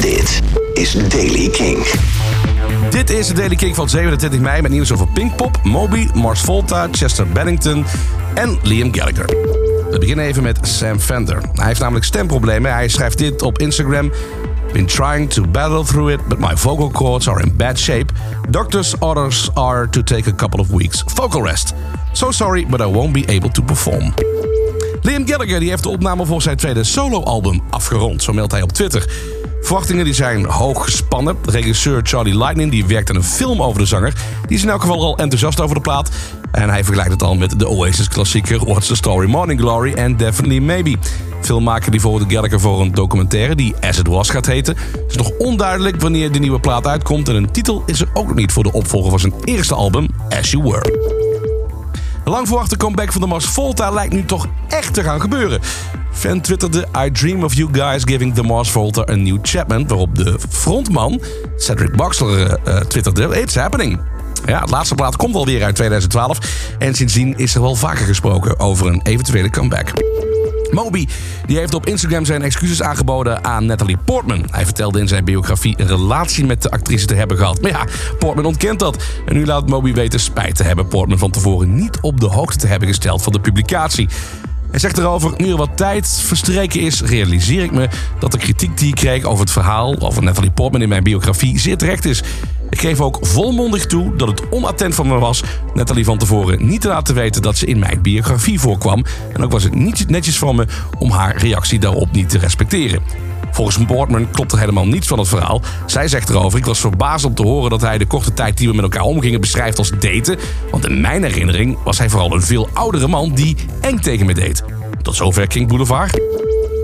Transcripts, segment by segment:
Dit is Daily King. Dit is de Daily King van 27 mei met nieuws over Pinkpop, Moby, Mars Volta, Chester Bennington en Liam Gallagher. We beginnen even met Sam Fender. Hij heeft namelijk stemproblemen. Hij schrijft dit op Instagram. Been trying to battle through it, but my vocal cords are in bad shape. Doctors' orders are to take a couple of weeks vocal rest. So sorry, but I won't be able to perform. Liam Gallagher die heeft de opname voor zijn tweede soloalbum afgerond, zo meldt hij op Twitter. Verwachtingen die zijn hoog gespannen. Regisseur Charlie Lightning die werkt aan een film over de zanger. Die is in elk geval al enthousiast over de plaat. En hij vergelijkt het al met de Oasis-klassieker What's the Story Morning Glory en Definitely Maybe. Filmmaker die voor de Gallagher voor een documentaire die As It Was gaat heten. Het is nog onduidelijk wanneer de nieuwe plaat uitkomt en een titel is er ook nog niet voor de opvolger van zijn eerste album As You Were. De lang verwachte comeback van de Mars Volta lijkt nu toch echt te gaan gebeuren. Fan twitterde: I dream of you guys giving the Mars Volta a new Chapman. Waarop de frontman, Cedric Baxter, uh, twitterde: It's happening. Ja, het laatste plaat komt alweer uit 2012. En sindsdien is er wel vaker gesproken over een eventuele comeback. Moby die heeft op Instagram zijn excuses aangeboden aan Natalie Portman. Hij vertelde in zijn biografie een relatie met de actrice te hebben gehad. Maar ja, Portman ontkent dat. En nu laat Moby weten spijt te hebben Portman van tevoren niet op de hoogte te hebben gesteld van de publicatie. Hij zegt erover, nu er wat tijd verstreken is, realiseer ik me dat de kritiek die ik kreeg over het verhaal over Natalie Portman in mijn biografie zeer terecht is. Ik geef ook volmondig toe dat het onattent van me was Natalie van tevoren niet te laten weten dat ze in mijn biografie voorkwam. En ook was het niet netjes van me om haar reactie daarop niet te respecteren. Volgens Portman klopt er helemaal niets van het verhaal. Zij zegt erover: Ik was verbaasd om te horen dat hij de korte tijd die we met elkaar omgingen beschrijft als daten. Want in mijn herinnering was hij vooral een veel oudere man die eng tegen me deed. Tot zover King Boulevard.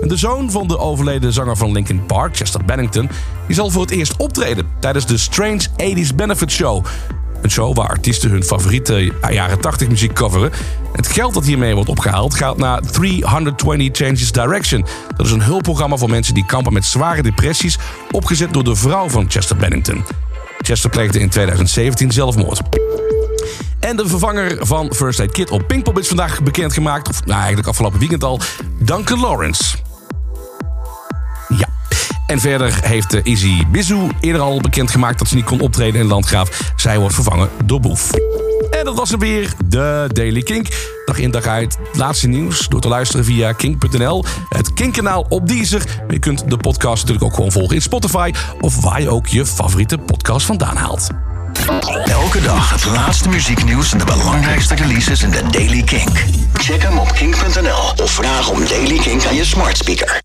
De zoon van de overleden zanger van Linkin Park, Chester Bennington, die zal voor het eerst optreden tijdens de Strange 80s Benefit Show. Een show waar artiesten hun favoriete jaren 80 muziek coveren. Het geld dat hiermee wordt opgehaald gaat naar 320 Changes Direction. Dat is een hulpprogramma voor mensen die kampen met zware depressies, opgezet door de vrouw van Chester Bennington. Chester pleegde in 2017 zelfmoord. En de vervanger van First Aid Kit op Pinkpop is vandaag bekendgemaakt. Of nou, eigenlijk afgelopen weekend al. Duncan Lawrence. En verder heeft eh, Izzy Bizu eerder al bekendgemaakt dat ze niet kon optreden in Landgraaf. Zij wordt vervangen door Boef. En dat was er weer, de Daily Kink. Dag in dag uit, laatste nieuws door te luisteren via kink.nl. Het Kink-kanaal op Deezer. Je kunt de podcast natuurlijk ook gewoon volgen in Spotify... of waar je ook je favoriete podcast vandaan haalt. Elke dag het laatste muzieknieuws en de belangrijkste releases in de Daily Kink. Check hem op kink.nl of vraag om Daily Kink aan je smart speaker.